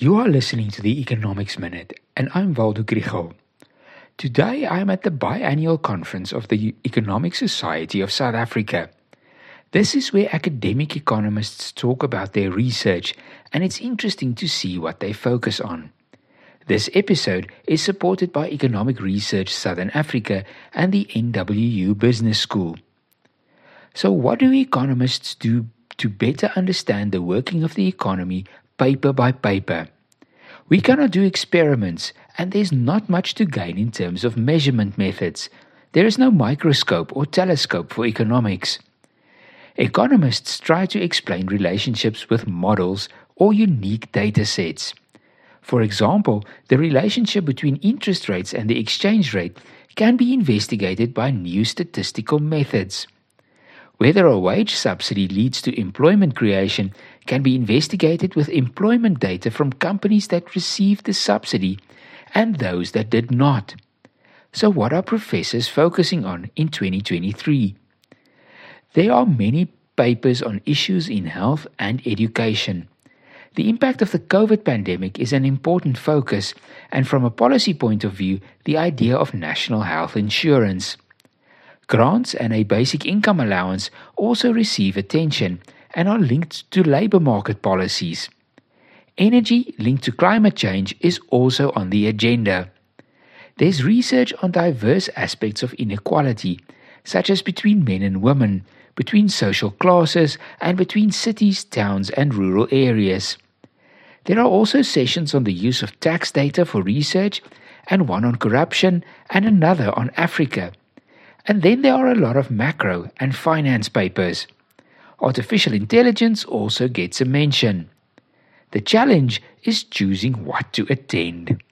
You are listening to the Economics Minute, and I'm Waldo Krugell. Today I'm at the biannual conference of the Economic Society of South Africa. This is where academic economists talk about their research, and it's interesting to see what they focus on. This episode is supported by Economic Research Southern Africa and the NWU Business School. So, what do economists do to better understand the working of the economy paper by paper. We cannot do experiments, and there's not much to gain in terms of measurement methods. There is no microscope or telescope for economics. Economists try to explain relationships with models or unique data sets. For example, the relationship between interest rates and the exchange rate can be investigated by new statistical methods. Whether a wage subsidy leads to employment creation can be investigated with employment data from companies that received the subsidy and those that did not. So, what are professors focusing on in 2023? There are many papers on issues in health and education. The impact of the COVID pandemic is an important focus, and from a policy point of view, the idea of national health insurance. Grants and a basic income allowance also receive attention and are linked to labor market policies. Energy linked to climate change is also on the agenda. There's research on diverse aspects of inequality, such as between men and women, between social classes, and between cities, towns, and rural areas. There are also sessions on the use of tax data for research, and one on corruption, and another on Africa. And then there are a lot of macro and finance papers. Artificial intelligence also gets a mention. The challenge is choosing what to attend.